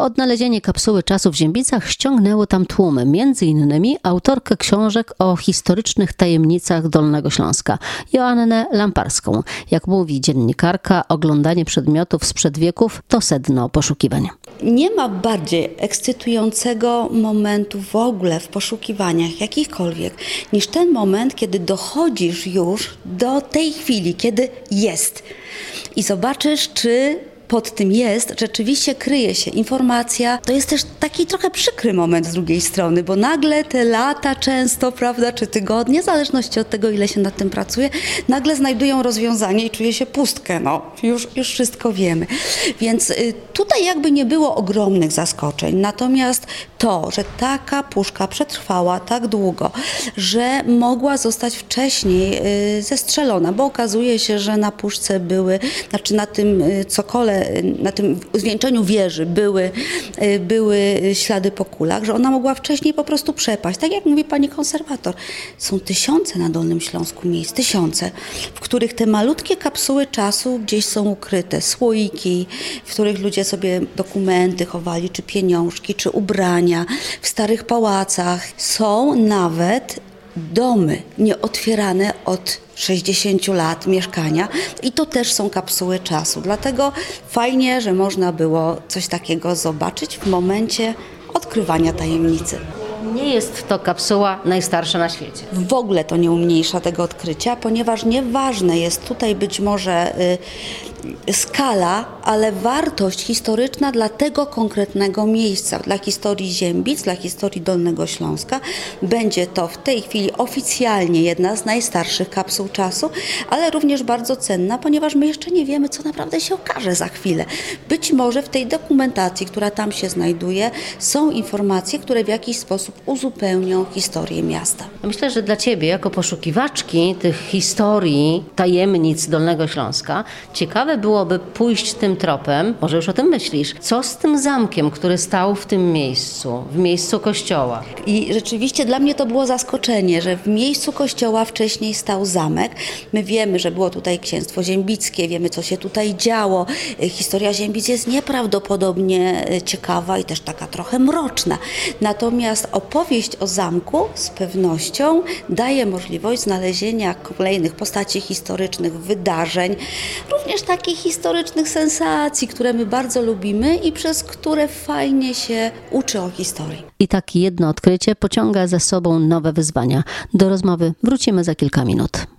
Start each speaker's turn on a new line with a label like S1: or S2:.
S1: Odnalezienie kapsuły czasu w Ziębicach ściągnęło tam tłumy, między innymi autorkę książek o historycznych tajemnicach Dolnego Śląska, Joannę Lamparską. Jak mówi dziennikarka, oglądanie przedmiotów sprzed wieków to sedno poszukiwań.
S2: Nie ma bardziej ekscytującego momentu w ogóle w poszukiwaniach jakichkolwiek niż ten moment, kiedy dochodzisz już do tej chwili, kiedy jest i zobaczysz, czy pod tym jest, rzeczywiście kryje się informacja. To jest też taki trochę przykry moment z drugiej strony, bo nagle te lata często, prawda, czy tygodnie, w zależności od tego, ile się nad tym pracuje, nagle znajdują rozwiązanie i czuje się pustkę. No, już, już wszystko wiemy. Więc y, tutaj jakby nie było ogromnych zaskoczeń. Natomiast to, że taka puszka przetrwała tak długo, że mogła zostać wcześniej y, zestrzelona, bo okazuje się, że na puszce były, znaczy na tym y, cokole na tym zwieńczeniu wieży były, y, były ślady po kulach, że ona mogła wcześniej po prostu przepaść. Tak jak mówi pani konserwator, są tysiące na Dolnym Śląsku miejsc, tysiące, w których te malutkie kapsuły czasu gdzieś są ukryte, słoiki, w których ludzie sobie dokumenty chowali, czy pieniążki, czy ubrania, w starych pałacach. Są nawet domy nieotwierane od 60 lat mieszkania i to też są kapsuły czasu. Dlatego fajnie, że można było coś takiego zobaczyć w momencie odkrywania tajemnicy.
S1: Nie jest to kapsuła najstarsza na świecie.
S2: W ogóle to nie umniejsza tego odkrycia, ponieważ nieważne jest tutaj być może y, skala, ale wartość historyczna dla tego konkretnego miejsca, dla historii Ziębic, dla historii Dolnego Śląska. Będzie to w tej chwili oficjalnie jedna z najstarszych kapsuł czasu, ale również bardzo cenna, ponieważ my jeszcze nie wiemy, co naprawdę się okaże za chwilę. Być może w tej dokumentacji, która tam się znajduje, są informacje, które w jakiś sposób uzupełnią historię miasta.
S1: Myślę, że dla Ciebie, jako poszukiwaczki tych historii, tajemnic Dolnego Śląska, ciekawe byłoby pójść tym tropem, może już o tym myślisz, co z tym zamkiem, który stał w tym miejscu, w miejscu kościoła.
S2: I rzeczywiście dla mnie to było zaskoczenie, że w miejscu kościoła wcześniej stał zamek. My wiemy, że było tutaj księstwo ziębickie, wiemy, co się tutaj działo. Historia Ziębic jest nieprawdopodobnie ciekawa i też taka trochę mroczna. Natomiast opowieść o zamku z pewnością daje możliwość znalezienia kolejnych postaci historycznych, wydarzeń, również takich historycznych sensacji, które my bardzo lubimy i przez które fajnie się uczy o historii.
S1: I takie jedno odkrycie pociąga za sobą nowe wyzwania. Do rozmowy wrócimy za kilka minut.